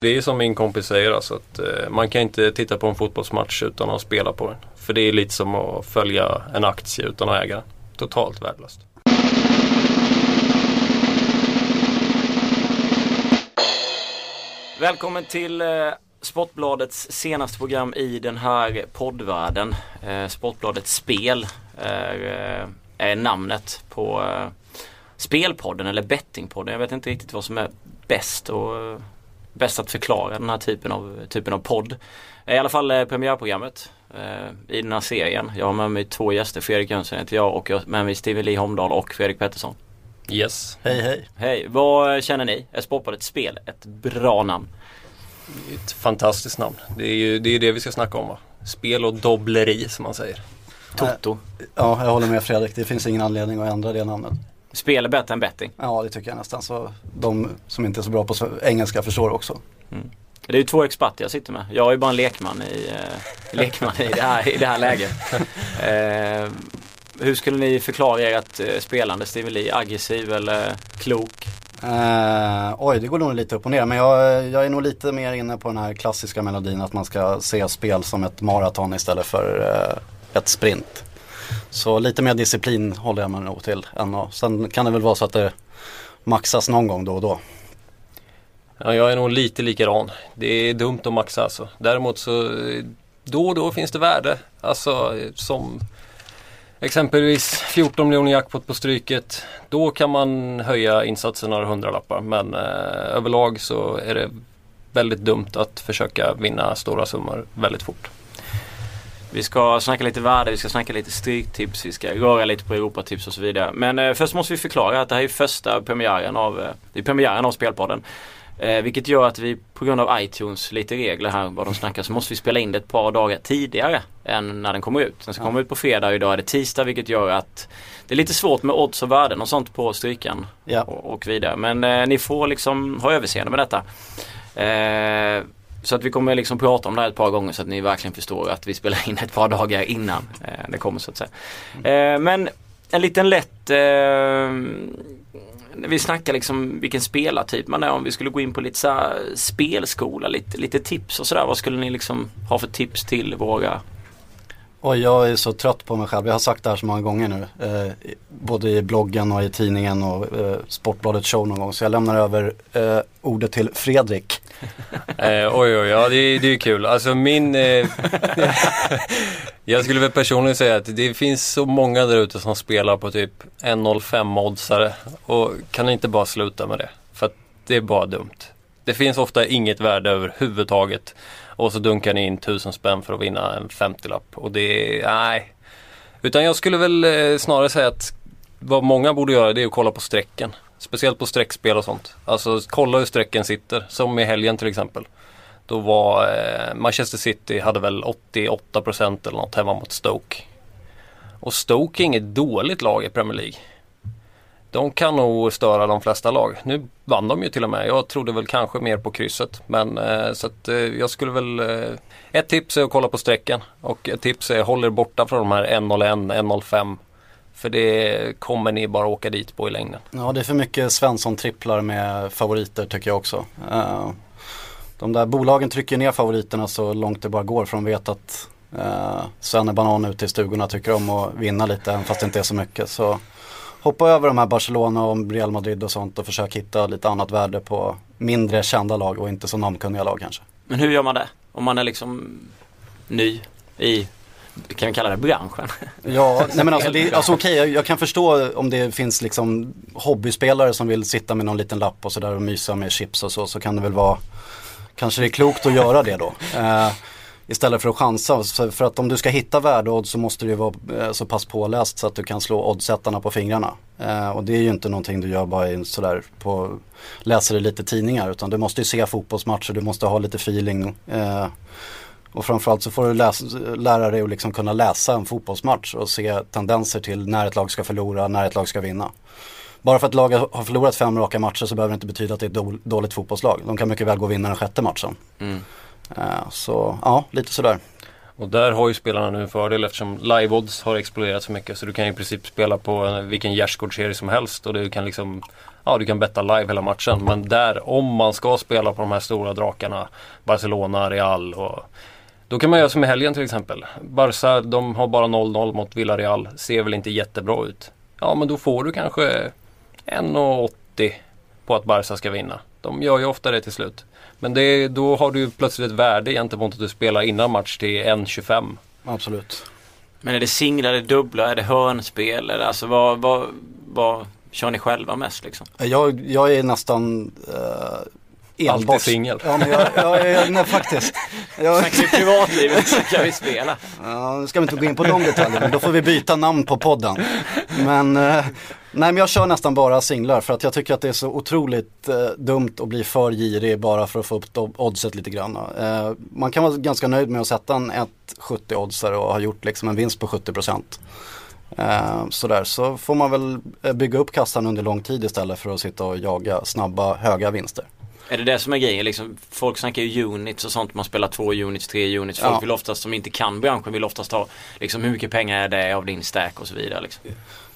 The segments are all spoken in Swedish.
Det är som min kompis säger alltså att eh, man kan inte titta på en fotbollsmatch utan att spela på den. För det är lite som att följa en aktie utan att äga den. Totalt värdelöst. Välkommen till eh, Sportbladets senaste program i den här poddvärlden. Eh, Sportbladets spel är, eh, är namnet på eh, Spelpodden eller Bettingpodden. Jag vet inte riktigt vad som är bäst, och, bäst att förklara den här typen av, typen av podd. I alla fall eh, premiärprogrammet eh, i den här serien. Jag har med mig två gäster. Fredrik Jönsson heter jag och jag har med mig Steven Lee Holmdahl och Fredrik Pettersson. Yes. Hej hej. Hej, vad känner ni? Är Sportbladets spel ett bra namn? Ett fantastiskt namn. Det är ju det, är det vi ska snacka om va? Spel och dobbleri som man säger. Toto. Ja, jag håller med Fredrik. Det finns ingen anledning att ändra det namnet. Spel är bättre än betting. Ja, det tycker jag nästan. Så de som inte är så bra på engelska förstår också. Det är ju två experter jag sitter med. Jag är ju bara en lekman i, eh, lekman i, det, här, i det här läget. Eh, hur skulle ni förklara ert eh, spelande? Lee, aggressiv eller klok? Eh, oj, det går nog lite upp och ner. Men jag, jag är nog lite mer inne på den här klassiska melodin att man ska se spel som ett maraton istället för eh, ett sprint. Så lite mer disciplin håller jag mig nog till. Än och, sen kan det väl vara så att det maxas någon gång då och då. Ja, jag är nog lite likadan. Det är dumt att maxa alltså. Däremot så då och då finns det värde. Alltså som exempelvis 14 miljoner jackpot på stryket. Då kan man höja insatsen några hundralappar. Men eh, överlag så är det väldigt dumt att försöka vinna stora summor väldigt fort. Vi ska snacka lite värde, vi ska snacka lite stryktips, vi ska röra lite på Europatips och så vidare. Men eh, först måste vi förklara att det här är första premiären av, eh, det är premiären av Spelpodden. Eh, vilket gör att vi på grund av iTunes lite regler här vad de snackar så måste vi spela in det ett par dagar tidigare än när den kommer ut. Den ska komma ut på fredag och idag är det tisdag vilket gör att det är lite svårt med odds och värden och sånt på strykan Ja. och, och vidare. Men eh, ni får liksom ha överseende med detta. Eh, så att vi kommer liksom prata om det här ett par gånger så att ni verkligen förstår att vi spelar in ett par dagar innan eh, det kommer så att säga. Eh, men en liten lätt eh, vi snackar liksom vilken spelartyp man är om vi skulle gå in på lite så här spelskola, lite, lite tips och sådär. Vad skulle ni liksom ha för tips till våra och jag är så trött på mig själv. Jag har sagt det här så många gånger nu. Eh, både i bloggen och i tidningen och eh, Sportbladet show någon gång. Så jag lämnar över eh, ordet till Fredrik. Eh, oj oj, ja det, är- det är kul. Alltså min... Eh, jag skulle väl personligen säga att det finns så många där ute som spelar på typ 1,05 oddsare. Och kan inte bara sluta med det? För att det är bara dumt. Det finns ofta inget värde överhuvudtaget. Och så dunkar ni in tusen spänn för att vinna en 50-lapp. Och det nej. Utan jag skulle väl eh, snarare säga att vad många borde göra det är att kolla på strecken. Speciellt på streckspel och sånt. Alltså kolla hur strecken sitter. Som i helgen till exempel. Då var eh, Manchester City hade väl 88% eller något hemma mot Stoke. Och Stoke är inget dåligt lag i Premier League. De kan nog störa de flesta lag. Nu vann de ju till och med. Jag trodde väl kanske mer på krysset. Men eh, så att eh, jag skulle väl... Eh, ett tips är att kolla på strecken. Och ett tips är håll er borta från de här 101, 105. För det kommer ni bara åka dit på i längden. Ja, det är för mycket Svensson-tripplar med favoriter tycker jag också. Eh, de där bolagen trycker ner favoriterna så långt det bara går för de vet att uh, Svenne Banan ute i stugorna tycker om att vinna lite även fast det inte är så mycket. Så hoppa över de här Barcelona och Real Madrid och sånt och försök hitta lite annat värde på mindre kända lag och inte så namnkunniga lag kanske. Men hur gör man det? Om man är liksom ny i, kan vi kalla det branschen? Ja, nej men alltså, det, alltså okej, jag, jag kan förstå om det finns liksom hobbyspelare som vill sitta med någon liten lapp och sådär och mysa med chips och så, så kan det väl vara, kanske det är klokt att göra det då. Istället för att chansa, för att om du ska hitta värdeodds så måste du vara eh, så pass påläst så att du kan slå oddsättarna på fingrarna. Eh, och det är ju inte någonting du gör bara i en sådär på, läser i lite tidningar utan du måste ju se fotbollsmatcher, du måste ha lite feeling. Eh, och framförallt så får du läsa, lära dig att liksom kunna läsa en fotbollsmatch och se tendenser till när ett lag ska förlora, när ett lag ska vinna. Bara för att laget har förlorat fem raka matcher så behöver det inte betyda att det är ett dåligt fotbollslag. De kan mycket väl gå och vinna den sjätte matchen. Mm. Eh, så ja, lite sådär. Och där har ju spelarna nu en fördel eftersom live-odds har exploderat så mycket. Så du kan i princip spela på eh, vilken gärdsgårdsserie som helst och du kan liksom Ja, du kan betta live hela matchen. Men där, om man ska spela på de här stora drakarna Barcelona, Real och då kan man göra som i helgen till exempel. Barca, de har bara 0-0 mot Villarreal. Ser väl inte jättebra ut. Ja, men då får du kanske 1,80 på att Barca ska vinna. De gör ju ofta det till slut. Men det, då har du plötsligt ett värde gentemot att du spelar innan match till 1,25. Absolut. Men är det singlar, är det dubbla, är det hörnspel? Eller alltså vad, vad, vad kör ni själva mest liksom? Jag, jag är nästan uh enbart. Alltid singel. Ja, men jag, jag, jag, nej, faktiskt. Jag... Snackar vi privatlivet så kan vi spela. Ja, nu ska vi inte gå in på de detaljerna, då får vi byta namn på podden. Men, eh, nej men jag kör nästan bara singlar för att jag tycker att det är så otroligt eh, dumt att bli för girig bara för att få upp oddset lite grann. Eh, man kan vara ganska nöjd med att sätta en 1,70 oddsare och ha gjort liksom en vinst på 70 procent. Eh, sådär, så får man väl eh, bygga upp kassan under lång tid istället för att sitta och jaga snabba, höga vinster. Är det det som är grejen? Liksom, folk snackar ju units och sånt. Man spelar två units, tre units. Folk ja. vill oftast, som inte kan branschen, vill oftast ha liksom, hur mycket pengar är det av din stack och så vidare. Liksom.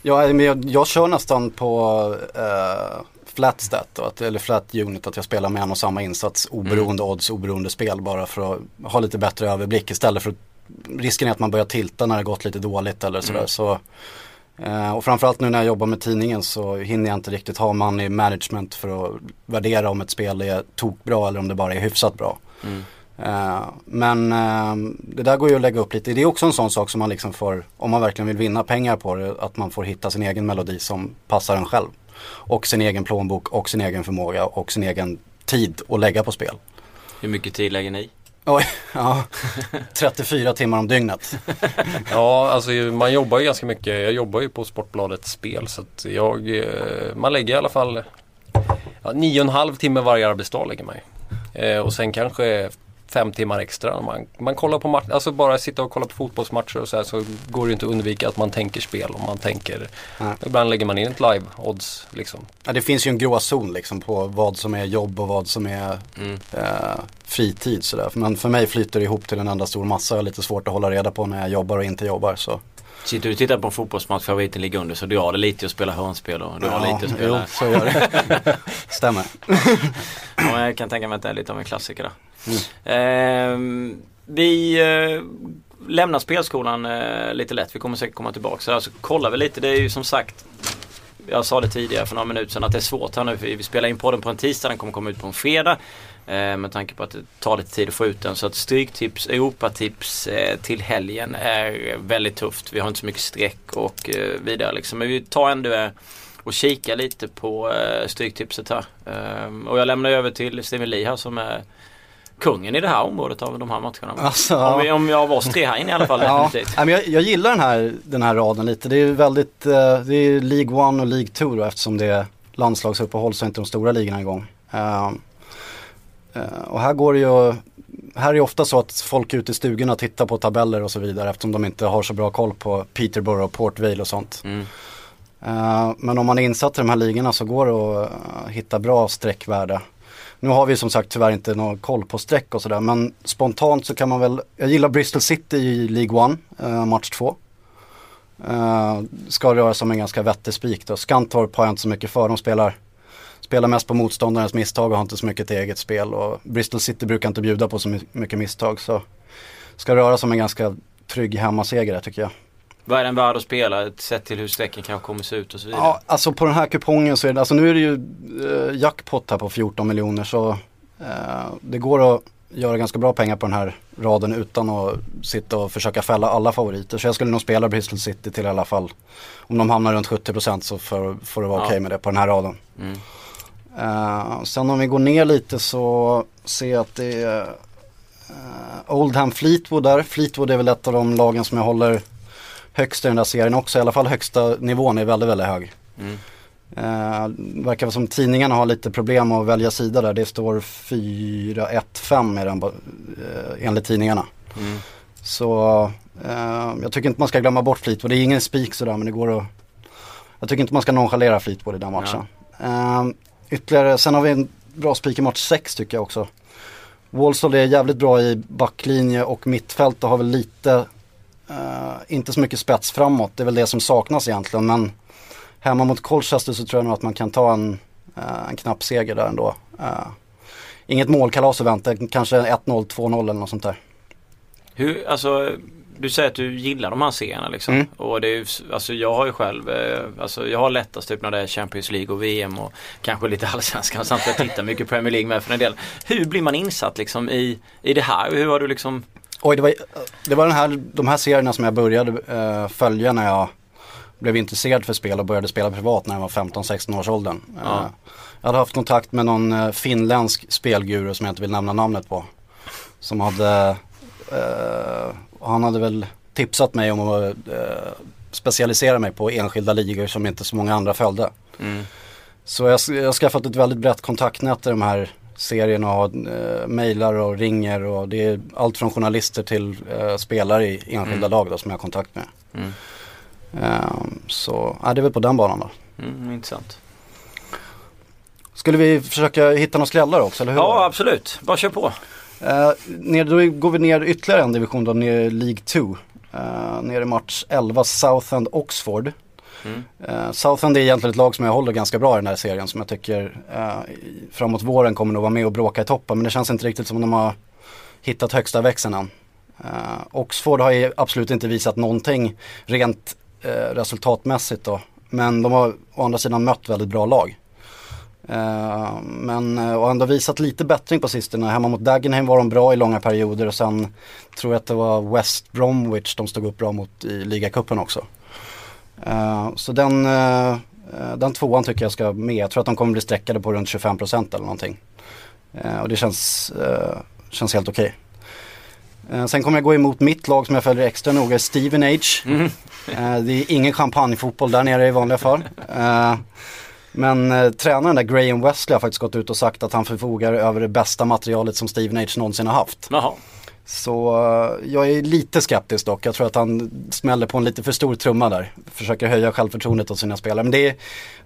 Ja, men jag, jag kör nästan på uh, flat stat, att, eller flat unit, att jag spelar med en och samma insats oberoende mm. odds, oberoende spel bara för att ha lite bättre överblick istället för att risken är att man börjar tilta när det gått lite dåligt eller sådär. Mm. Så Uh, och framförallt nu när jag jobbar med tidningen så hinner jag inte riktigt ha money management för att värdera om ett spel är tokbra eller om det bara är hyfsat bra. Mm. Uh, men uh, det där går ju att lägga upp lite. Det är också en sån sak som man liksom får, om man verkligen vill vinna pengar på det, att man får hitta sin egen melodi som passar en själv. Och sin egen plånbok och sin egen förmåga och sin egen tid att lägga på spel. Hur mycket tid lägger ni? Oj, ja. 34 timmar om dygnet. ja, alltså man jobbar ju ganska mycket. Jag jobbar ju på Sportbladet spel så att jag, eh, man lägger i alla fall ja, nio och en halv timme varje arbetsdag lägger man ju. Eh, och sen kanske fem timmar extra. Man, man kollar på match, alltså bara sitta och kolla på fotbollsmatcher och så här så går det inte att undvika att man tänker spel och man tänker Nej. Ibland lägger man in ett live-odds liksom. Ja det finns ju en gråzon liksom på vad som är jobb och vad som är mm. eh, fritid sådär. Men för mig flyter det ihop till en enda stor massa. Jag har lite svårt att hålla reda på när jag jobbar och inte jobbar. Så. Sitter du och tittar på en fotbollsmatch, favoriten ligger under, så du har det lite att spela hörnspel och du ja, har lite att spela. Jo, så gör det. Stämmer. ja, jag kan tänka mig att det är lite av en klassiker där. Mm. Eh, vi eh, lämnar spelskolan eh, lite lätt. Vi kommer säkert komma tillbaka. Så alltså, kollar vi lite. Det är ju som sagt jag sa det tidigare för några minuter sedan att det är svårt här nu. Vi spelar in podden på en tisdag, den kommer komma ut på en fredag. Eh, med tanke på att det tar lite tid att få ut den. Så att Stryktips, Europatips eh, till helgen är väldigt tufft. Vi har inte så mycket streck och eh, vidare liksom. Men vi tar ändå eh, och kika lite på eh, Stryktipset här. Ehm, och jag lämnar över till Steven Lee här som är kungen i det här området av de här matcherna. Alltså, om, vi, om jag var oss tre här inne i alla fall. ja, men jag, jag gillar den här, den här raden lite. Det är väldigt, uh, det är League 1 och League 2 då eftersom det är landslagsuppehåll så är inte de stora ligorna igång. Uh, uh, och här går det ju, här är det ofta så att folk ute i stugorna tittar på tabeller och så vidare eftersom de inte har så bra koll på Peterborough, Port Vale och sånt. Mm. Uh, men om man är insatt i de här ligorna så går det att hitta bra sträckvärde. Nu har vi som sagt tyvärr inte någon koll på streck och sådär men spontant så kan man väl, jag gillar Bristol City i League 1, eh, match 2. Eh, ska röra sig om en ganska vettig spik då. Skantorp har jag inte så mycket för, de spelar, spelar mest på motståndarens misstag och har inte så mycket till eget spel. Och Bristol City brukar inte bjuda på så mycket misstag så ska röra sig om en ganska trygg hemmaseger tycker jag. Vad är den värd att spela sett till hur strecken kanske kommer se ut och så vidare? Ja, alltså på den här kupongen så är det, alltså nu är det ju eh, jackpot här på 14 miljoner så eh, det går att göra ganska bra pengar på den här raden utan att sitta och försöka fälla alla favoriter. Så jag skulle nog spela Bristol City till i alla fall. Om de hamnar runt 70% så får, får det vara ja. okej okay med det på den här raden. Mm. Uh, sen om vi går ner lite så ser jag att det är uh, Oldham Fleetwood där. Fleetwood är väl ett av de lagen som jag håller högst i den där serien också. I alla fall högsta nivån är väldigt, väldigt hög. Mm. Eh, verkar som tidningarna har lite problem att välja sida där. Det står 4-1-5 i den eh, enligt tidningarna. Mm. Så eh, jag tycker inte man ska glömma bort Fleetwood. Det är ingen spik sådär men det går att Jag tycker inte man ska nonchalera Fleetwood i den matchen. Ja. Eh, ytterligare, sen har vi en bra spik i match 6 tycker jag också. Walsall är jävligt bra i backlinje och mittfält och har väl lite, uh, inte så mycket spets framåt. Det är väl det som saknas egentligen. Men hemma mot Colchester så tror jag nog att man kan ta en, uh, en knapp seger där ändå. Uh, inget målkalas att vänta, kanske 1-0, 2-0 eller något sånt där. Hur, alltså du säger att du gillar de här serierna liksom. Mm. Och det är, alltså jag har ju själv, alltså jag har lättast typ när det är Champions League och VM och kanske lite allsvenskan samtidigt jag tittar mycket Premier League med för en del. Hur blir man insatt liksom i, i det här? Hur har du liksom Oj, det var, det var den här, de här serierna som jag började uh, följa när jag blev intresserad för spel och började spela privat när jag var 15-16 års åldern. Ja. Uh, jag hade haft kontakt med någon uh, finländsk spelguru som jag inte vill nämna namnet på. Som hade och han hade väl tipsat mig om att eh, specialisera mig på enskilda ligor som inte så många andra följde. Mm. Så jag, jag har skaffat ett väldigt brett kontaktnät i de här serierna och eh, mejlar och ringer och det är allt från journalister till eh, spelare i enskilda mm. lag då, som jag har kontakt med. Mm. Um, så ja, det är väl på den banan då. Mm, intressant. Skulle vi försöka hitta några skrällar också eller hur? Ja absolut, bara kör på. Uh, ner, då går vi ner ytterligare en division då, ner i League 2. Uh, eh, ner i match 11, Southend Oxford. Mm. Uh, Southend är egentligen ett lag som jag håller ganska bra i den här serien som jag tycker uh, framåt våren kommer nog vara med och bråka i toppen. Men det känns inte riktigt som de har hittat högsta växeln än. Uh, Oxford har ju absolut inte visat någonting rent resultatmässigt då. Men de har å andra sidan mött väldigt bra lag. Uh, men, och ändå visat lite bättring på sistone. Hemma mot Dagenheim var de bra i långa perioder och sen tror jag att det var West Bromwich de stod upp bra mot i ligacupen också. Uh, så den, den tvåan tycker jag ska med. Jag tror att de kommer bli streckade på runt 25% eller någonting. och det känns, känns helt okej. Okay. sen kommer jag gå emot mitt lag som jag följer extra noga, Steven Age. Mm. det är ingen champagnefotboll där nere i vanliga fall. Men eh, tränaren där, Graham Wesley, har faktiskt gått ut och sagt att han förfogar över det bästa materialet som Steven H någonsin har haft. Jaha. Så uh, jag är lite skeptisk dock. Jag tror att han smäller på en lite för stor trumma där. Försöker höja självförtroendet hos sina spelare. Men det är,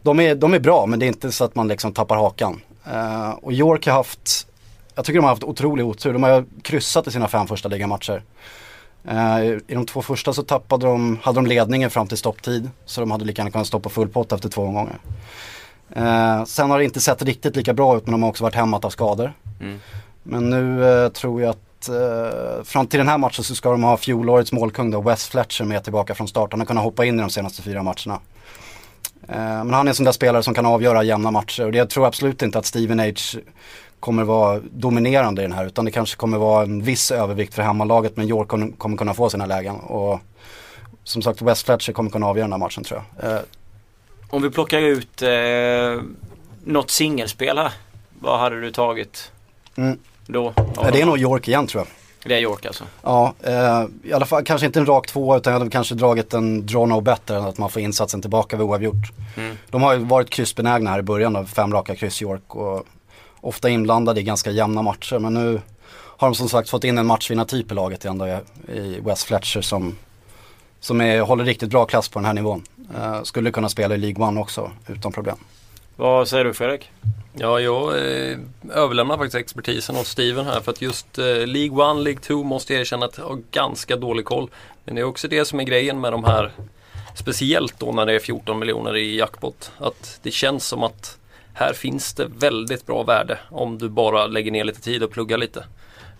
de, är, de är bra men det är inte så att man liksom tappar hakan. Uh, och York har haft, jag tycker de har haft otrolig otur. De har kryssat i sina fem första ligamatcher. Uh, I de två första så tappade de, hade de ledningen fram till stopptid. Så de hade lika gärna kunnat stoppa full pott efter två omgångar. Eh, sen har det inte sett riktigt lika bra ut men de har också varit hämmat av skador. Mm. Men nu eh, tror jag att eh, fram till den här matchen så ska de ha fjolårets målkung då, Wes Fletcher med tillbaka från start. Han har kunnat hoppa in i de senaste fyra matcherna. Eh, men han är en sån där spelare som kan avgöra jämna matcher och det, jag tror absolut inte att Steven H kommer vara dominerande i den här utan det kanske kommer vara en viss övervikt för hemmalaget men York kommer kunna få sina lägen. Och som sagt West Fletcher kommer kunna avgöra den här matchen tror jag. Eh, om vi plockar ut eh, något singelspel här. Vad hade du tagit mm. Då? Ja, det är nog York igen tror jag. Det är York alltså? Ja, eh, i alla fall kanske inte en rak två utan jag hade kanske dragit en draw no better än att man får insatsen tillbaka vid oavgjort. Mm. De har ju varit kryssbenägna här i början av fem raka kryss York och ofta inblandade i ganska jämna matcher men nu har de som sagt fått in en matchvinnartyp i laget igen då i West Fletcher som, som är, håller riktigt bra klass på den här nivån. Uh, skulle kunna spela i League One också utan problem. Vad säger du Fredrik? Ja, jag eh, överlämnar faktiskt expertisen åt Steven här för att just eh, League 1, League 2 måste jag erkänna att jag har ganska dålig koll. Men det är också det som är grejen med de här, speciellt då när det är 14 miljoner i jackpot. Att det känns som att här finns det väldigt bra värde om du bara lägger ner lite tid och pluggar lite.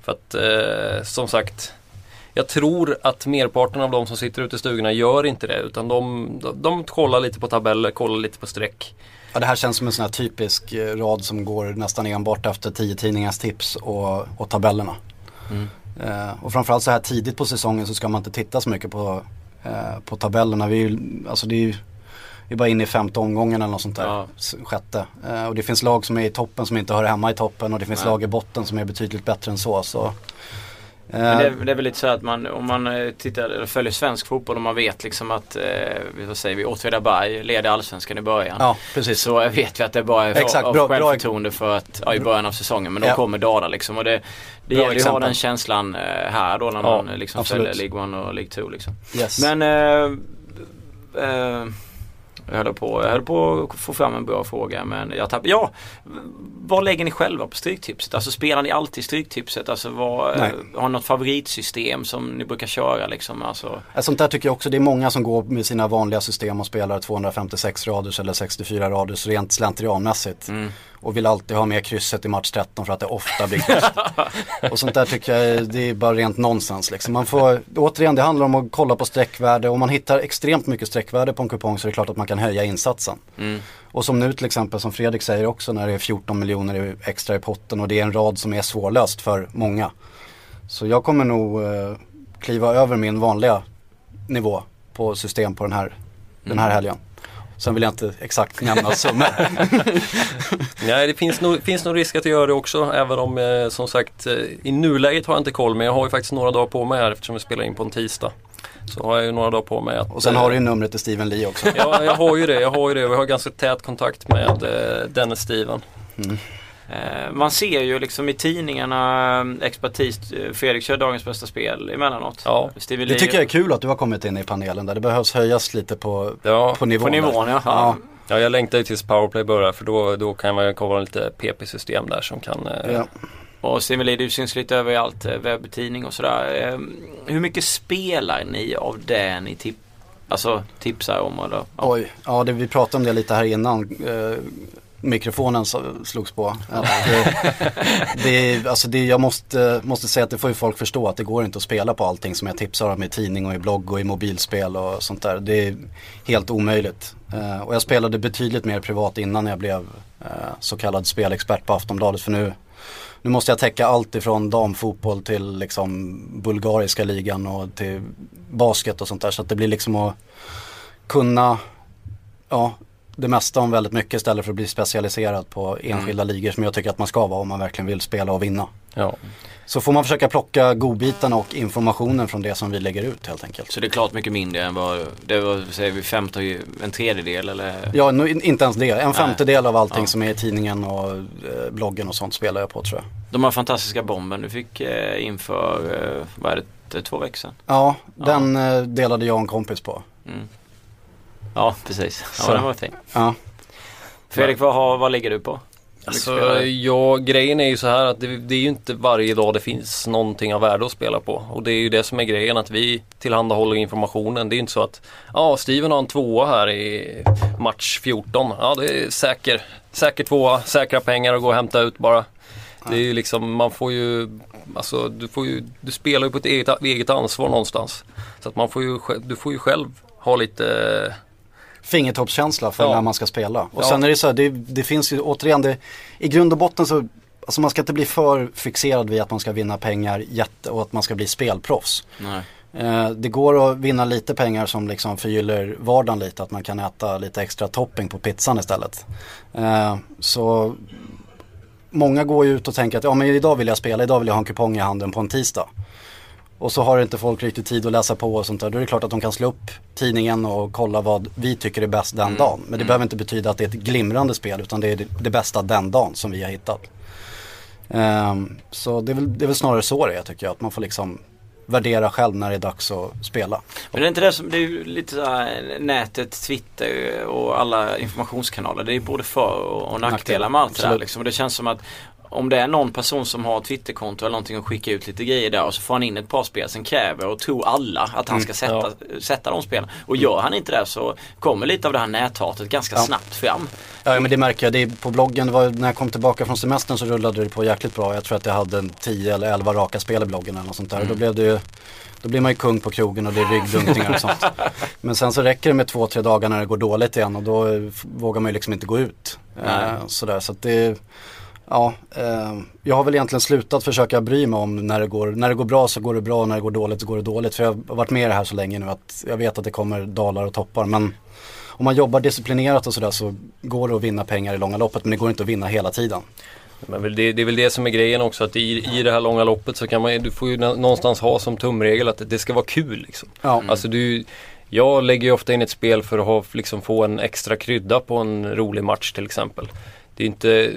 För att eh, som sagt jag tror att merparten av de som sitter ute i stugorna gör inte det utan de, de, de kollar lite på tabeller, kollar lite på streck. Ja, det här känns som en sån här typisk eh, rad som går nästan enbart efter tio tidningars tips och, och tabellerna. Mm. Eh, och framförallt så här tidigt på säsongen så ska man inte titta så mycket på, eh, på tabellerna. Vi är, alltså det är ju vi är bara inne i femte omgången eller något sånt där. Ja. Sjätte. Eh, och det finns lag som är i toppen som inte hör hemma i toppen och det finns Nej. lag i botten som är betydligt bättre än så. så men det, det, är väl lite så att man, om man eh, tittar, eller följer svensk fotboll och man vet liksom att, eh, vad säger vi, Åtvidaberg leder allsvenskan i början. Ja, precis. Så vet vi att det bara är Exakt, av bra, självförtroende för att, ja, i början av säsongen. Men då ja. kommer Dala liksom. Och det, det gäller ju att ha den känslan eh, här då när ja, man liksom följer League 1 och League 2 liksom. Yes. Men eh, eh, Jag höll, på, jag höll på att få fram en bra fråga men jag tappade. Ja, vad lägger ni själva på Stryktipset? Alltså spelar ni alltid Stryktipset? Alltså vad, Nej. har ni något favoritsystem som ni brukar köra liksom? Alltså, Sånt där tycker jag också, det är många som går med sina vanliga system och spelar 256 raders eller 64 raders rent slentrianmässigt. Och vill alltid ha med krysset i match 13 för att det ofta blir kryss. och sånt där tycker jag det är bara rent nonsens liksom. Man får, återigen det handlar om att kolla på sträckvärde. Om man hittar extremt mycket sträckvärde på en kupong så är det klart att man kan höja insatsen. Och som nu till exempel, som Fredrik säger också, när det är 14 miljoner extra i potten och det är en rad som är svårlöst för många. Så jag kommer nog eh, kliva över min vanliga nivå på system på den här, den här helgen. Sen vill jag inte exakt nämna summor. Nej, det finns nog, finns nog risk att jag gör det också. Även om eh, som sagt eh, i nuläget har jag inte koll. Men jag har ju faktiskt några dagar på mig här eftersom vi spelar in på en tisdag. Så har jag ju några dagar på mig att... Och sen eh, har du ju numret till Steven Lee också. Ja, jag har ju det. Jag har ju det. Vi har ganska tät kontakt med eh, Dennis Steven. eh, man ser ju liksom i tidningarna eh, expertis, eh, Fredrik kör dagens bästa spel emellanåt. Ja. Stevie Det tycker jag är kul att du har kommit in i panelen där. Det behövs höjas lite på, Ja, på nivån. På nivån ja. Ja, ja jag längtar ju tills Powerplay börjar för då, då kan man ju kolla lite PP-system där som kan... Eh, ja. Och du syns lite överallt, eh, webbtidning och sådär. Eh, hur mycket spelar ni av det ni tip alltså, tipsar om? Eller? Ja. Oj, ja det, vi pratade om det lite här innan. Mikrofonen slogs på. Det, det, alltså det, jag måste, måste säga att det får ju folk förstå att det går inte att spela på allting som jag tipsar om i tidning och i blogg och i mobilspel och sånt där. Det är helt omöjligt. Eh, och jag spelade betydligt mer privat innan jag blev eh, så kallad spelexpert på Aftonbladet. För nu, nu måste jag täcka allt ifrån damfotboll till liksom bulgariska ligan och till basket och sånt där. Så att det blir liksom att kunna ja, det mesta om väldigt mycket istället för att bli specialiserad på enskilda ligor som jag tycker att man ska vara om man verkligen vill spela och vinna. ja. Så får man försöka plocka godbitarna och informationen från det som vi lägger ut helt enkelt. Så det är klart mycket mindre än vad, det var, säger vi, femte, en tredjedel eller? Ja, nu, inte ens det. En femtedel av allting Ja. som är i tidningen och eh, bloggen och sånt spelar jag på tror jag. De här fantastiska bomben du fick eh, inför, eh, vad är det, två veckor sedan? Ja, den eh, delade jag och en kompis på. Mm. Ja, precis. Ja, Så. den var fin. Ja, Fredrik, vad, har, vad ligger du på? Alltså, ja, grejen är ju så här att det, det är ju inte varje dag det finns någonting av värde att spela på. Och det är ju det som är grejen att vi tillhandahåller informationen. Det är ju inte så att ja, Steven har en tvåa här i match 14. Ja, det är säker, säker tvåa, säkra pengar att gå och hämta ut bara. Det är ju liksom, man får ju, alltså du får ju, du spelar ju på ett eget, eget ansvar någonstans. Så att man får ju, du får ju själv ha lite fingertoppskänsla för Ja. när man ska spela. Och Ja. sen är det så här, det, det finns ju återigen, det, i grund och botten så, alltså man ska inte bli för fixerad vid att man ska vinna pengar jätte, och att man ska bli spelproffs. Nej. Eh, det går att vinna lite pengar som liksom förgyller vardagen lite, att man kan äta lite extra topping på pizzan istället. Eh, så många går ju ut och tänker att ja men idag vill jag spela, idag vill jag ha en kupong i handen på en tisdag. Och så har inte folk riktigt tid att läsa på och sånt där. Då är det klart att de kan slå upp tidningen och kolla vad vi tycker är bäst den dagen. Men det behöver inte betyda att det är ett glimrande spel utan det är det, det bästa den dagen som vi har hittat. Ehm, så det är, väl, det är väl snarare så det är tycker jag. Att man får liksom värdera själv när det är dags att spela. Men det är inte det som, det är lite så här, nätet, Twitter och alla informationskanaler. Det är både för och, nackdelar med allt det där liksom. Och det känns som att om det är någon person som har Twitterkonto eller någonting och skickar ut lite grejer där och så får han in ett par spel sen kräver och tror alla att han ska sätta, ja. sätta de spelen. Och gör han inte det så kommer lite av det här näthatet ganska Ja. snabbt fram. Ja men det märker jag. Det är på bloggen, var, när jag kom tillbaka från semestern så rullade det på jäkligt bra. Jag tror att jag hade en 10 eller 11 raka spel i bloggen eller något sånt där. Mm. Då blev det ju då blir man ju kung på krogen och det är ryggdunkningar och sånt. Men sen så räcker det med två, tre dagar när det går dåligt igen och då vågar man ju liksom inte gå ut. Eh, sådär, så det, ja, eh, jag har väl egentligen slutat försöka bry mig om när det, går, när det går bra så går det bra och när det går dåligt så går det dåligt. För jag har varit med i det här så länge nu att jag vet att det kommer dalar och toppar. Men om man jobbar disciplinerat och sådär så går det att vinna pengar i långa loppet men det går inte att vinna hela tiden. Men det, det är väl det som är grejen också att i, i det här långa loppet så kan man du får ju nå- någonstans ha som tumregel att det ska vara kul liksom. Ja. Alltså du, jag lägger ju ofta in ett spel för att ha, liksom få en extra krydda på en rolig match till exempel. Det är inte,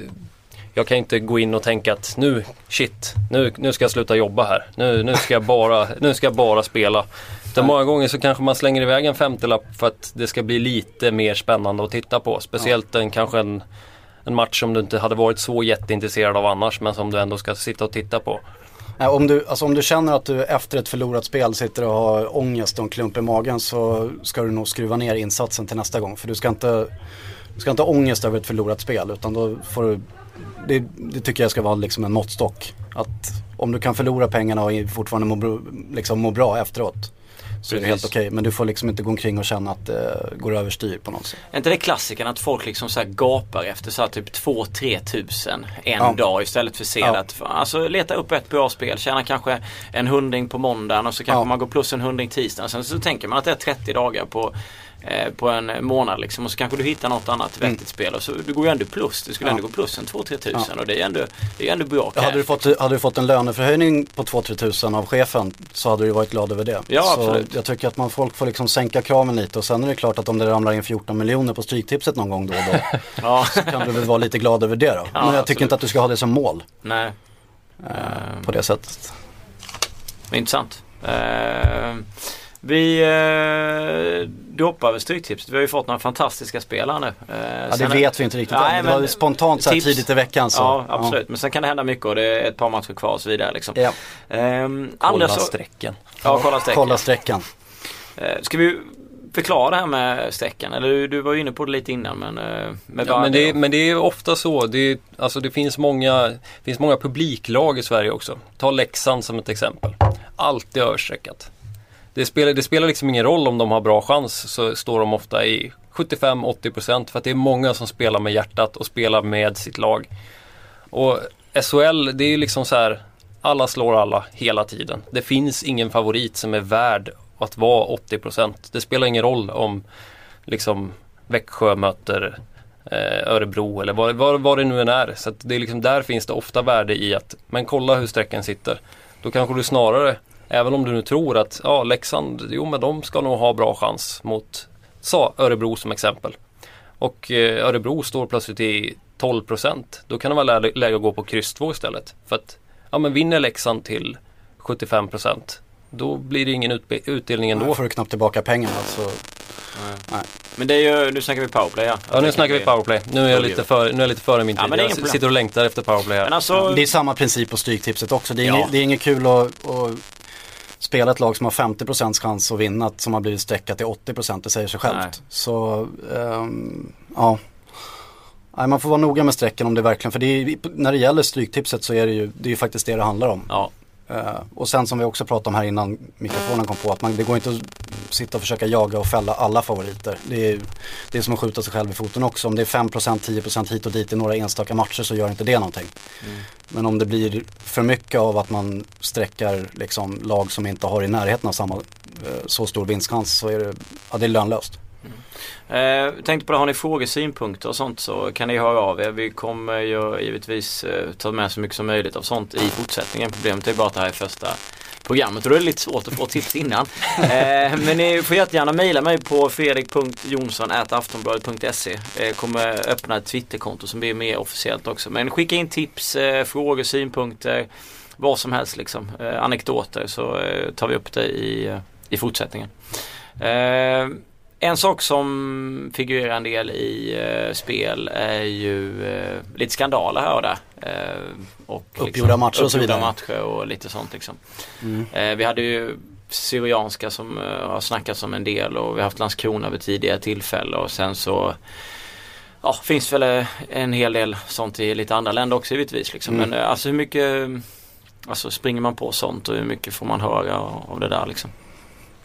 jag kan inte gå in och tänka att nu, shit, nu, nu ska jag sluta jobba här. Nu, nu, ska, jag bara, nu ska jag bara spela. Utan många gånger så kanske man slänger iväg en 50-lapp för att det ska bli lite mer spännande att titta på. Speciellt en, kanske en, en match som du inte hade varit så jätteintresserad av annars men som du ändå ska sitta och titta på. Om, du, alltså om du känner att du efter ett förlorat spel sitter och har ångest och en klump i magen så ska du nog skruva ner insatsen till nästa gång. För du ska inte, du ska inte ha ångest över ett förlorat spel utan då får du, det, det tycker jag ska vara liksom en måttstock. Att om du kan förlora pengarna och fortfarande må, liksom må bra efteråt så är det helt okej. Okay. Men du får liksom inte gå omkring och känna att det går överstyr på något sätt. Är inte det klassiken att folk liksom så gapar efter så typ 2-3 tusen en ja. dag istället för att se ja. att alltså leta upp ett bra spel, tjäna kanske en hundring på måndagen och så kanske ja. man går plus en hundring tisdagen. Sen så tänker man att det är 30 dagar på Eh, på en månad liksom och så kanske du hittar något annat vettigt mm. spel och så du går ju ändå plus. Du skulle ja. ändå gå plus en 2-3 tusen ja. och det är ändå, det är ändå bra ja, hade, du fått, hade du fått en löneförhöjning på 2-3 tusen av chefen så hade du varit glad över det. Ja, så absolut. jag tycker att man, folk får liksom sänka kraven lite och sen är det klart att om det ramlar in 14 miljoner på Stryktipset någon gång då och då ja. så kan du väl vara lite glad över det då. Men jag absolut. tycker inte att du ska ha det som mål. Nej. Eh, på det sättet. Intressant. Eh, vi eh, droppar väl Stryktipset. Vi har ju fått några fantastiska spel nu. Eh, ja det vet vi inte riktigt. Nej, det var spontant så här tidigt i veckan. Så. Ja absolut. Ja. Men sen kan det hända mycket och det är ett par matcher kvar och så vidare. Liksom. Ja. Eh, kolla strecken. Ja, kolla strecken. Kolla strecken. Eh, ska vi förklara det här med strecken? Eller du, du var ju inne på det lite innan men eh, med ja, men, det, men det är ofta så. Det, alltså det finns många, finns många publiklag i Sverige också. Ta Leksand som ett exempel. Alltid överstreckat det spelar, det spelar liksom ingen roll om de har bra chans så står de ofta i 75-80% för att det är många som spelar med hjärtat och spelar med sitt lag. Och SHL, det är liksom så här, alla slår alla hela tiden. Det finns ingen favorit som är värd att vara 80%. Det spelar ingen roll om liksom Växjö möter eh, Örebro eller vad, vad, vad det nu än är. Så det är liksom, där finns det ofta värde i att, men kolla hur sträckan sitter. Då kanske du snarare Även om du nu tror att ja, Leksand, jo men de ska nog ha bra chans mot sa Örebro som exempel. Och eh, Örebro står plötsligt i 12% Då kan det vara läge att gå på kryss 2 istället. För att ja, men vinner Leksand till 75% då blir det ingen utdelning ändå. Då får du knappt tillbaka pengarna. Så... Nej. Nej. Men det är ju, nu snackar vi powerplay ja. Ja nu snackar vi powerplay. Nu är jag lite, för, nu är jag lite före min tid. Ja, jag sitter och längtar efter powerplay här. Men alltså... Det är samma princip på Stryktipset också. Det är, ja. inget, det är inget kul att, att spela ett lag som har 50% chans att vinna som har blivit streckat till 80% det säger sig självt. Nej. Så um, ja. Nej, man får vara noga med strecken om det verkligen, för det är, när det gäller stryktipset så är det ju, det är ju faktiskt det det handlar om. Ja. Uh, och sen som vi också pratade om här innan mikrofonen kom på, att man, det går inte att sitta och försöka jaga och fälla alla favoriter. Det är, det är som att skjuta sig själv i foten också. Om det är 5%, 10% hit och dit i några enstaka matcher så gör inte det någonting. Mm. Men om det blir för mycket av att man sträckar liksom lag som inte har i närheten av samma, uh, så stor vinstchans så är det, ja, det är lönlöst. Eh, tänkte på det, har ni frågor, synpunkter och sånt så kan ni höra av er. Vi kommer ju givetvis eh, ta med så mycket som möjligt av sånt i fortsättningen. Problemet är bara att det här är första programmet och då är det lite svårt att få tips innan. eh, men ni får jättegärna mejla mig på fredrik.jonsson.aftonbladet.se Jag kommer öppna ett Twitterkonto som blir mer officiellt också. Men skicka in tips, eh, frågor, synpunkter, vad som helst liksom. Eh, anekdoter så eh, tar vi upp det i, i fortsättningen. En sak som figurerar en del i uh, spel är ju uh, lite skandaler här och där. Och uppgjorda liksom, matcher och så vidare. matcher och lite sånt liksom. Mm. vi hade ju Syrianska som har snackats om en del och vi har haft Landskrona vid tidigare tillfälle och sen så Ja, finns väl en hel del sånt i lite andra länder också givetvis liksom. Mm. Men alltså hur mycket Alltså springer man på sånt och hur mycket får man höra av det där liksom?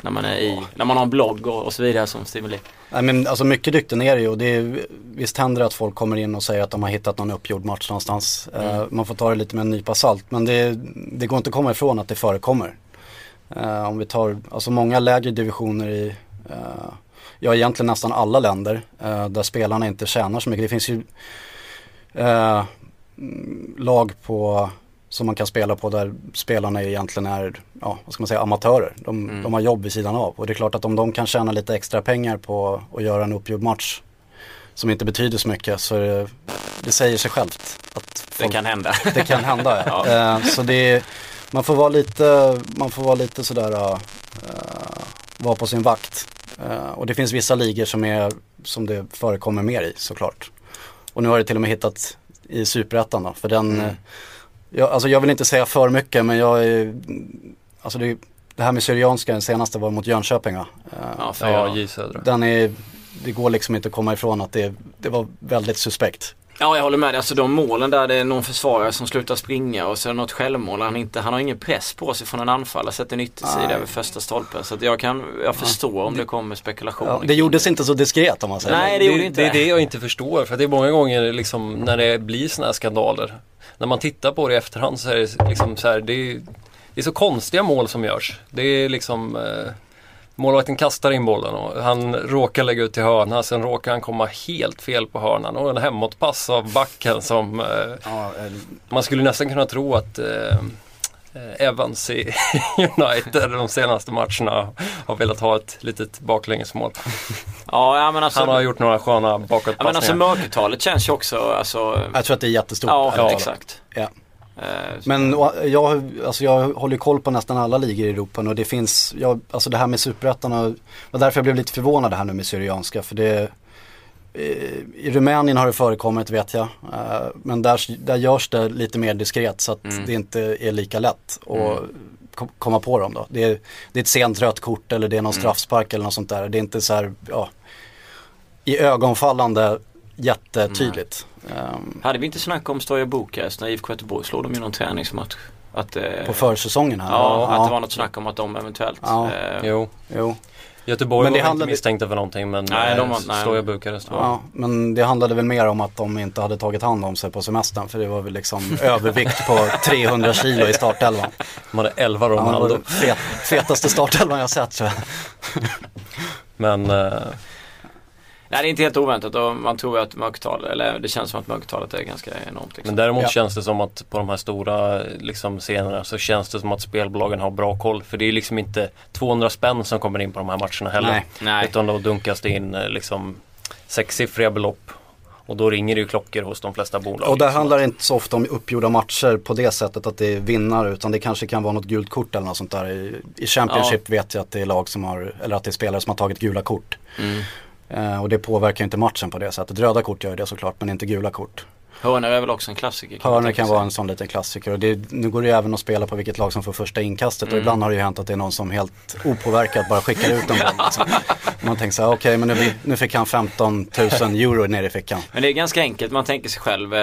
När man, är i, när man har en blogg och, och så vidare som stimuli. Nej, men alltså mycket rykten är det ju och det är, visst händer det att folk kommer in och säger att de har hittat någon uppgjord match någonstans. Mm. Uh, man får ta det lite med en nypa salt men det, det går inte att komma ifrån att det förekommer. Uh, om vi tar, alltså många lägre divisioner i, uh, ja egentligen nästan alla länder där spelarna inte tjänar så mycket. Det finns ju lag på som man kan spela på där spelarna egentligen är, ja vad ska man säga, amatörer. De, mm. de har jobb vid sidan av och det är klart att om de kan tjäna lite extra pengar på att göra en uppgjord match som inte betyder så mycket så det, det säger sig självt. Att folk, det kan hända. Det kan hända, ja. uh, så det man får vara lite, man får vara lite sådär uh, vara på sin vakt. Uh, och det finns vissa ligor som, är, som det förekommer mer i såklart. Och nu har det till och med hittat i superettan då, för den, mm. Jag, alltså jag vill inte säga för mycket men jag är, alltså det, det här med Syrianska, den senaste var mot Jönköping va? Uh, ja, ja J Södra. Den är, det går liksom inte att komma ifrån att det, det var väldigt suspekt. Ja, jag håller med dig. Alltså de målen där det är någon försvarare som slutar springa och så är det något självmål. Han, inte, han har ingen press på sig från en anfallare. Sätter en yttersida över första stolpen. Så jag kan, jag förstår om det kommer spekulationer. Ja, det gjordes inte så diskret om man säger. Nej, det gjorde inte det. är det jag inte förstår. För det är många gånger liksom när det blir sådana här skandaler. När man tittar på det i efterhand så är det liksom så här, det är, det är så konstiga mål som görs. Det är liksom eh, Målvakten kastar in bollen och han råkar lägga ut till hörna. Sen råkar han komma helt fel på hörnan och en hemåtpass av backen som eh, ja, man skulle nästan kunna tro att eh, Evans i United de senaste matcherna har velat ha ett litet baklängesmål. Ja, men alltså, Han har gjort några sköna bakåtpassningar. Ja, men alltså mörkertalet känns ju också, alltså, Jag tror att det är jättestort. Ja, ja exakt. Ja. Eh, Men jag, alltså jag håller koll på nästan alla ligor i Europa och det finns, jag, alltså det här med superettan och, och därför jag blev lite förvånad här nu med Syrianska för det eh, i Rumänien har det förekommit vet jag. Eh, men där, där görs det lite mer diskret så att mm. det inte är lika lätt att mm. komma på dem då. Det är, det är ett sent rött kort eller det är någon mm. straffspark eller något sånt där. Det är inte så här, ja, i ögonfallande jättetydligt. Um, Hade vi inte snack om Stoja Bukarest när IFK Göteborg slog dem i någon träningsmatch? Att, eh, på försäsongen här? Ja, ja, att det var något snack om att de eventuellt ja. eh, Jo, jo. Göteborg men det var handlade... inte misstänkta för någonting men nej, de var, nej. Stoja Bukarest var Ja, men det handlade väl mer om att de inte hade tagit hand om sig på semestern för det var väl liksom övervikt på 300 kilo i startelvan. De hade 11 Ronaldo. Ja, fet, fetaste startelvan jag sett så. men eh, Nej det är inte helt oväntat och man tror att mörkertalet, eller det känns som att mörkertalet är ganska enormt. Liksom. Men däremot ja. känns det som att på de här stora liksom, scenerna så känns det som att spelbolagen har bra koll. För det är liksom inte 200 spänn som kommer in på de här matcherna heller. Nej. Nej. Utan då dunkas det in eh, liksom sexsiffriga belopp och då ringer det ju klockor hos de flesta bolag. Och där liksom. handlar det inte så ofta om uppgjorda matcher på det sättet att det är vinnare utan det kanske kan vara något gult kort eller något sånt där. I, Championship ja. vet jag att det är lag som har, eller att det är spelare som har tagit gula kort. Mm. Eh, och det påverkar inte matchen på det sättet. Röda kort gör det såklart men inte gula kort. Hörnor är väl också en klassiker? Kan Hörnor kan vara en sån liten klassiker. Och det, nu går det ju även att spela på vilket lag som får första inkastet. Mm. Och ibland har det ju hänt att det är någon som helt opåverkat bara skickar ut en boll. Liksom. Man tänker så här, okej okay, men nu, nu, fick han 15 000 euro ner i fickan. Men det är ganska enkelt, man tänker sig själv. Eh,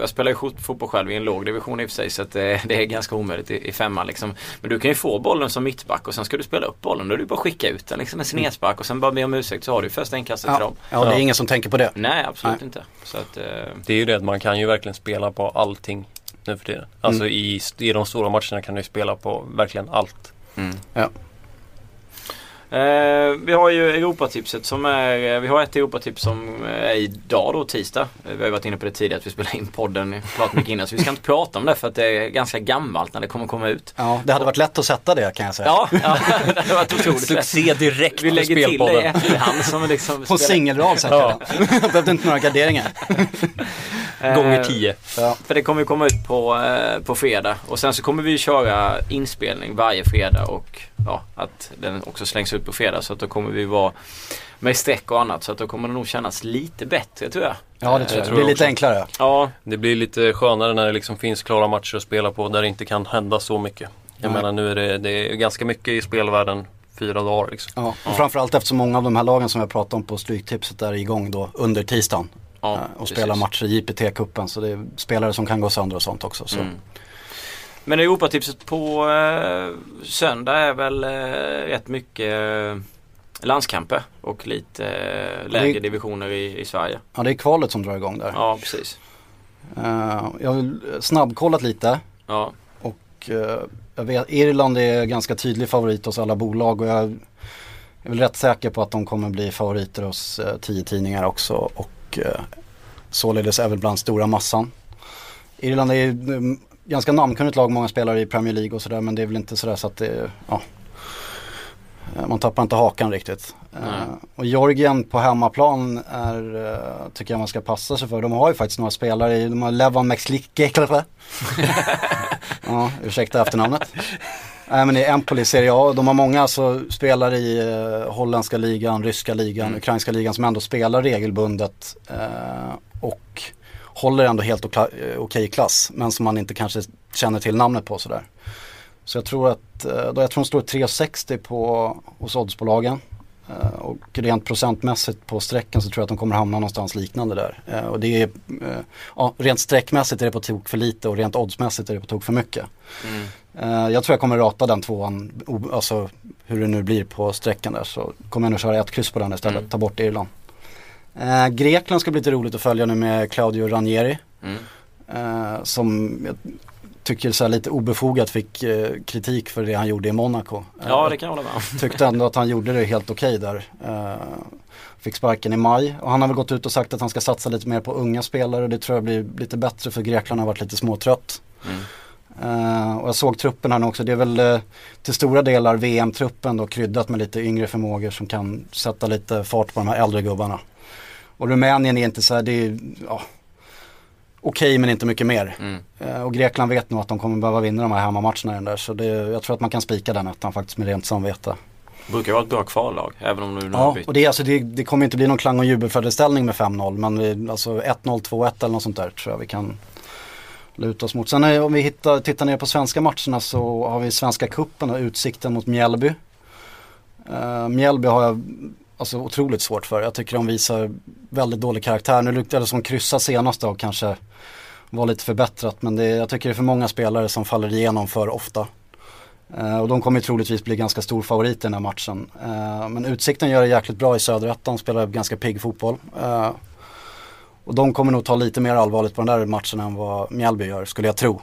jag spelar ju fotboll själv i en låg division i och för sig. Så att det, det är ganska omöjligt i, i femman liksom. Men du kan ju få bollen som mittback och sen ska du spela upp bollen. Då är det bara att skicka ut den liksom en snedspark och sen bara be om ursäkt så har du första inkastet ja. till dem. Ja, det är ingen som tänker på det. Nej, absolut Nej. inte. Så att, eh... Det är ju det, man kan ju verkligen spela på allting nu för tiden. Alltså mm. i, i de stora matcherna kan du spela på verkligen allt. Mm. Ja. Eh, vi har ju Europatipset som är, eh, vi har ett Europatips som är idag då tisdag. Vi har ju varit inne på det tidigare att vi spelar in podden klart mycket innan så vi ska inte prata om det för att det är ganska gammalt när det kommer komma ut. Ja, det hade varit lätt att sätta det kan jag säga. Ja, ja det hade varit otroligt Succé direkt Vi lägger till det i efterhand som liksom På singelrad sätter ja. jag Behövde inte några garderingar. Gånger tio. Ja. För det kommer ju komma ut på, eh, på fredag och sen så kommer vi köra inspelning varje fredag och ja, att den också slängs ut på fredag så att då kommer vi vara med streck och annat så att då kommer det nog kännas lite bättre tror jag. Ja det tror jag. Det blir lite enklare. Ja. Det blir lite skönare när det liksom finns klara matcher att spela på där det inte kan hända så mycket. Jag Nej. menar nu är det, det är ganska mycket i spelvärlden fyra dagar. Liksom. Ja, och ja. framförallt eftersom många av de här lagen som jag pratade om på Stryktipset är igång då under tisdagen. Ja, och precis. spelar matcher i JPT-cupen så det är spelare som kan gå sönder och sånt också. Så. Mm. Men Europatipset på eh, söndag är väl eh, rätt mycket eh, landskamper och lite eh, lägre divisioner i, i, Sverige. Ja det är kvalet som drar igång där. Ja precis. Uh, jag har snabbkollat lite. Ja. Och uh, jag vet, Irland är ganska tydlig favorit hos alla bolag och jag är väl rätt säker på att de kommer bli favoriter hos uh, tio tidningar också och uh, således även bland stora massan. Irland är mm, ganska namnkunnigt lag, många spelare i Premier League och sådär men det är väl inte sådär så att det, ja. Man tappar inte hakan riktigt. Uh, och Georgien på hemmaplan är, tycker jag man ska passa sig för. De har ju faktiskt några spelare i, de har Levan Mexlikeklepe. ja, ursäkta efternamnet. Nej men i Empoli Serie A, de har många alltså, spelare i eh, holländska ligan, ryska ligan, mm. ukrainska ligan som ändå spelar regelbundet eh, och håller ändå helt okej okay klass men som man inte kanske känner till namnet på sådär. Så jag tror att, eh, då jag tror de står 3,60 på hos oddsbolagen. Eh, och rent procentmässigt på sträckan så tror jag att de kommer hamna någonstans liknande där. Eh, och det är, ja, rent sträckmässigt är det på tok för lite och rent oddsmässigt är det på tok för mycket. Mm. Jag tror jag kommer rata den tvåan, alltså hur det nu blir på sträckan där. Så kommer jag nog köra ett kryss på den istället, mm. ta bort Irland. Grekland ska bli lite roligt att följa nu med Claudio Ranieri. Mm. som tycker så lite obefogat fick eh, kritik för det han gjorde i Monaco. Ja det kan jag hålla med Tyckte ändå att han gjorde det helt okej okay där. Eh, fick sparken i maj och han har väl gått ut och sagt att han ska satsa lite mer på unga spelare och det tror jag blir lite bättre för Grekland har varit lite småtrött. Mm. Uh, och jag såg truppen här nu också. Det är väl uh, till stora delar VM-truppen då kryddat med lite yngre förmågor som kan sätta lite fart på de här äldre gubbarna. Och Rumänien är inte så här, det är, ja, okej okay, men inte mycket mer. Mm. Eh, och Grekland vet nog att de kommer behöva vinna de här hemmamatcherna den där. Så det, jag tror att man kan spika den ettan faktiskt med rent samvete. Det brukar vara ett bra kvallag även om du nu Ja, och det, alltså, det, det kommer inte bli någon klang och jubelföreställning med 5-0. Men alltså 1-0, 2-1 eller något sånt där tror jag vi kan luta oss mot. Sen är, om vi hittar, tittar ner på svenska matcherna så har vi Svenska Kuppen och Utsikten mot Mjällby. Uh, Mjällby har jag alltså, otroligt svårt för. Jag tycker de visar väldigt dålig karaktär. Nu lyckades som kryssa senast och kanske var lite förbättrat men det, jag tycker det är för många spelare som faller igenom för ofta. Uh, och de kommer troligtvis bli ganska stor favorit i den här matchen. Uh, men Utsikten gör det jäkligt bra i söderettan, spelar ganska pigg fotboll. Och de kommer nog ta lite mer allvarligt på den där matchen än vad Mjällby gör, skulle jag tro.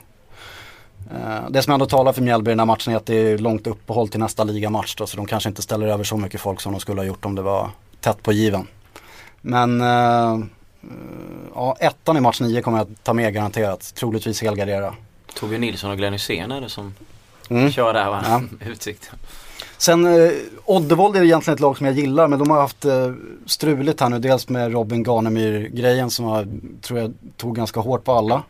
Det som ändå talar för Mjällby i den här matchen är att det är långt uppehåll till nästa ligamatch då, så de kanske inte ställer över så mycket folk som de skulle ha gjort om det var tätt på given. Men ja, ettan i match 9 kommer jag ta med garanterat. Troligtvis helgardera. Torbjörn Nilsson och Glenn Hysén är det som mm. kör där va? Ja. Utsikten. Sen eh, Oddevold är egentligen ett lag som jag gillar men de har haft eh, struligt här nu. Dels med Robin Garnemyr-grejen som jag tror jag tog ganska hårt på alla.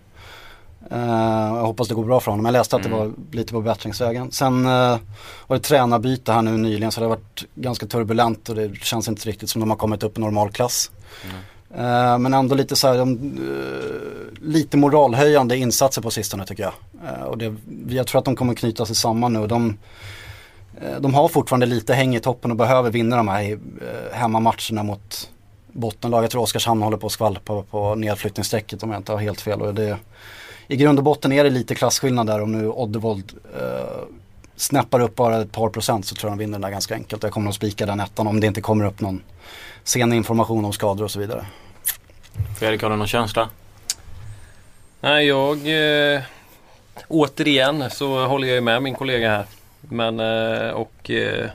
Uh, jag hoppas det går bra för honom. Jag läste att mm. det var lite på bättringsvägen. Sen uh, var det tränarbyte här nu nyligen så det har varit ganska turbulent och det känns inte riktigt som de har kommit upp i normalklass. Mm. Uh, men ändå lite så här, um, lite moralhöjande insatser på sistone tycker jag. och det, jag tror att de kommer knyta sig samman nu. De, de har fortfarande lite häng i toppen och behöver vinna de här hemmamatcherna mot bottenlag. Jag tror Oskarshamn håller på att skvalpa på nedflyttningsstrecket om jag inte har helt fel. Och det, i grund och botten är det lite klasskillnad där om nu Oddevold eh, snäppar upp bara ett par procent så tror jag de vinner den där ganska enkelt. Jag kommer att spika den ettan om det inte kommer upp någon sen information om skador och så vidare. Fredrik, har du någon känsla? Nej, jag... Eh, återigen så håller jag med min kollega här. Men eh, och... Eh,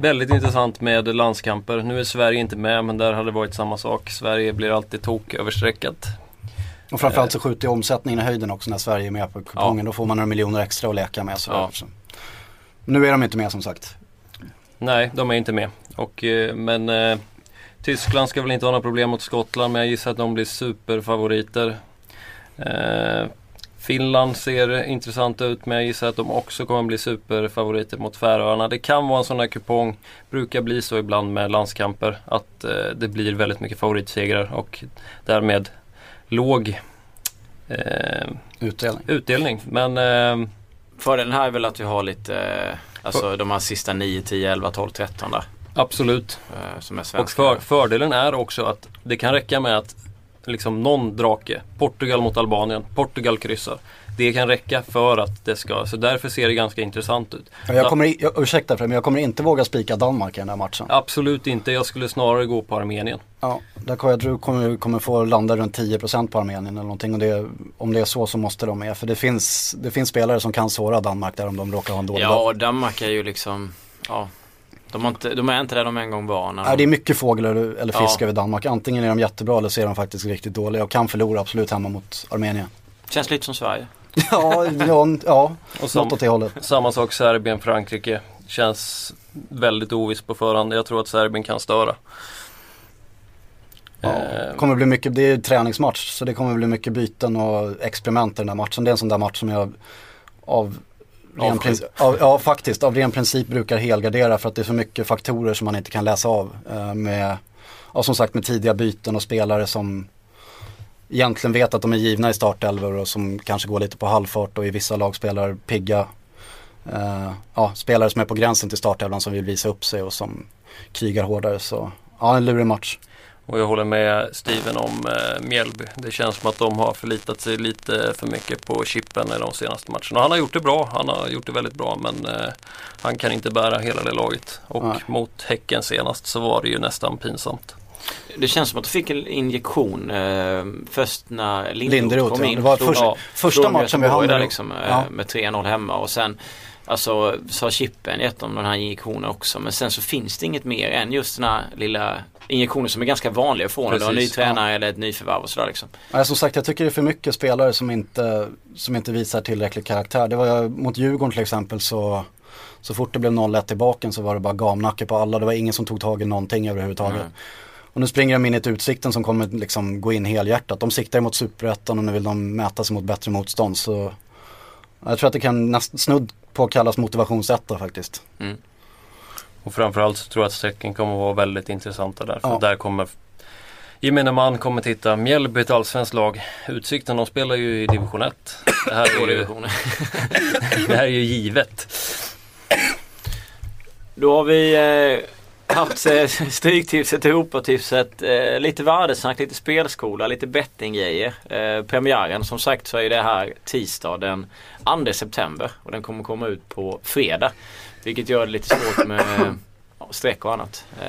väldigt intressant med landskamper. Nu är Sverige inte med men där hade det varit samma sak. Sverige blir alltid tok överstreckat. Och framförallt så skjuter omsättningen i höjden också när Sverige är med på kupongen. Ja. Då får man några miljoner extra att leka med. Ja. Nu är de inte med som sagt. Nej, de är inte med. Och, eh, men eh, Tyskland ska väl inte ha några problem mot Skottland men jag gissar att de blir superfavoriter. Eh, Finland ser intressant ut men jag gissar att de också kommer bli superfavoriter mot Färöarna. Det kan vara en sån här kupong, brukar bli så ibland med landskamper, att eh, det blir väldigt mycket favoritsegrar och därmed låg eh, utdelning. utdelning. Men eh, Fördelen här är väl att vi har lite, eh, alltså för, de här sista 9, 10, 11, 12, 13 där. Absolut. Eh, som är svenska. Och för, fördelen är också att det kan räcka med att liksom någon drake, Portugal mot Albanien, Portugal kryssar det kan räcka för att det ska, så därför ser det ganska intressant ut. Jag kommer, jag, ursäkta för men jag kommer inte våga spika Danmark i den här matchen. Absolut inte, jag skulle snarare gå på Armenien. Ja, där jag tror kommer, kommer få landa runt 10% på Armenien eller någonting och det, om det är så så måste de med. För det finns, det finns spelare som kan såra Danmark där om de råkar ha en dålig Ja, dag. Danmark är ju liksom, ja de, inte, de, är inte där de en gång var. Nej, de... det är mycket fåglar eller fisk ja. över Danmark. Antingen är de jättebra eller så är de faktiskt riktigt dåliga och kan förlora absolut hemma mot Armenien. Känns lite som Sverige. ja, ja, ja och sam, något åt det hållet. Samma sak Serbien, Frankrike. Känns väldigt oviss på förhand. Jag tror att Serbien kan störa. Ja, eh. kommer bli mycket, det är träningsmatch så det kommer bli mycket byten och experiment i den där matchen. Det är en sån där match som jag av ren princip, av, ja faktiskt, av ren princip brukar helgardera för att det är så mycket faktorer som man inte kan läsa av. Eh, med, ja, som sagt med tidiga byten och spelare som egentligen vet att de är givna i startelvor och som kanske går lite på halvfart och i vissa lag spelar pigga. Eh, ja, spelare som är på gränsen till startelvan som vill visa upp sig och som krigar hårdare. Så ja, en lurig match. Och jag håller med Steven om eh, Mjällby. Det känns som att de har förlitat sig lite för mycket på Chippen i de senaste matcherna. Han har gjort det bra, han har gjort det väldigt bra men eh, han kan inte bära hela det laget. Och Nej. mot Häcken senast så var det ju nästan pinsamt. Det känns som att du fick en injektion eh, först när Linderoth, Linderoth kom in. Det var först, ja, första matchen vi hade. Liksom, eh, ja. Med 3-0 hemma och sen Alltså så har Chippen gett dem den här injektionen också men sen så finns det inget mer än just den här lilla injektioner som är ganska vanliga att få när du har en ny tränare ja. eller ett nyförvärv och sådär liksom. Ja, som sagt jag tycker det är för mycket spelare som inte, som inte visar tillräcklig karaktär. Det var mot Djurgården till exempel så så fort det blev 0-1 i baken så var det bara gamnacke på alla. Det var ingen som tog tag i någonting överhuvudtaget. Mm. Och nu springer de in i ett Utsikten som kommer liksom gå in helhjärtat. De siktar mot Superettan och nu vill de mäta sig mot bättre motstånd. Så jag tror att det kan näst, snudd på kallas motivationsetta faktiskt. Mm. Och framförallt så tror jag att strecken kommer att vara väldigt intressanta där. För ja. där kommer Gemene man kommer titta. Mjällby ett allsvenskt lag. Utsikten de spelar ju i division 1. Det här är ju, det här är ju givet. Då har vi eh, haft Stryktipset, Europatipset, eh, lite värdesnack, lite spelskola, lite bettinggrejer. Eh, premiären som sagt så är det här tisdag den 2 september och den kommer komma ut på fredag. Vilket gör det lite svårt med streck och annat. Eh,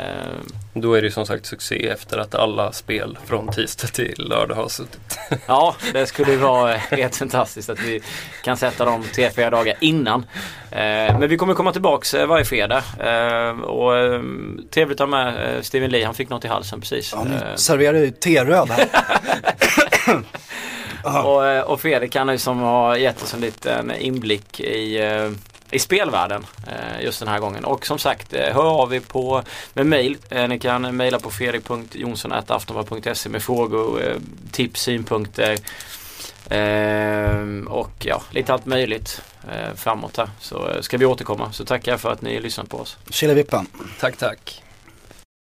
Då är det som sagt succé efter att alla spel från tisdag till lördag har suttit. Ja, det skulle ju vara helt fantastiskt att vi kan sätta dem tre, fyra dagar innan. Eh, men vi kommer komma tillbaks eh, varje fredag. Och trevligt att ha med Steven Lee, han fick något i halsen precis. Ja, ni serverar ju teröd här. och, och Fredrik han som har gett oss en liten inblick i i spelvärlden eh, just den här gången. Och som sagt, eh, hör av er på med mail. Eh, ni kan mejla på fredrik.jonsson.aftonbladet.se med frågor, tips, synpunkter och ja, lite allt möjligt framåt här. Så ska vi återkomma. Så tackar jag för att ni lyssnat på oss. Tjillevippan. Tack, tack.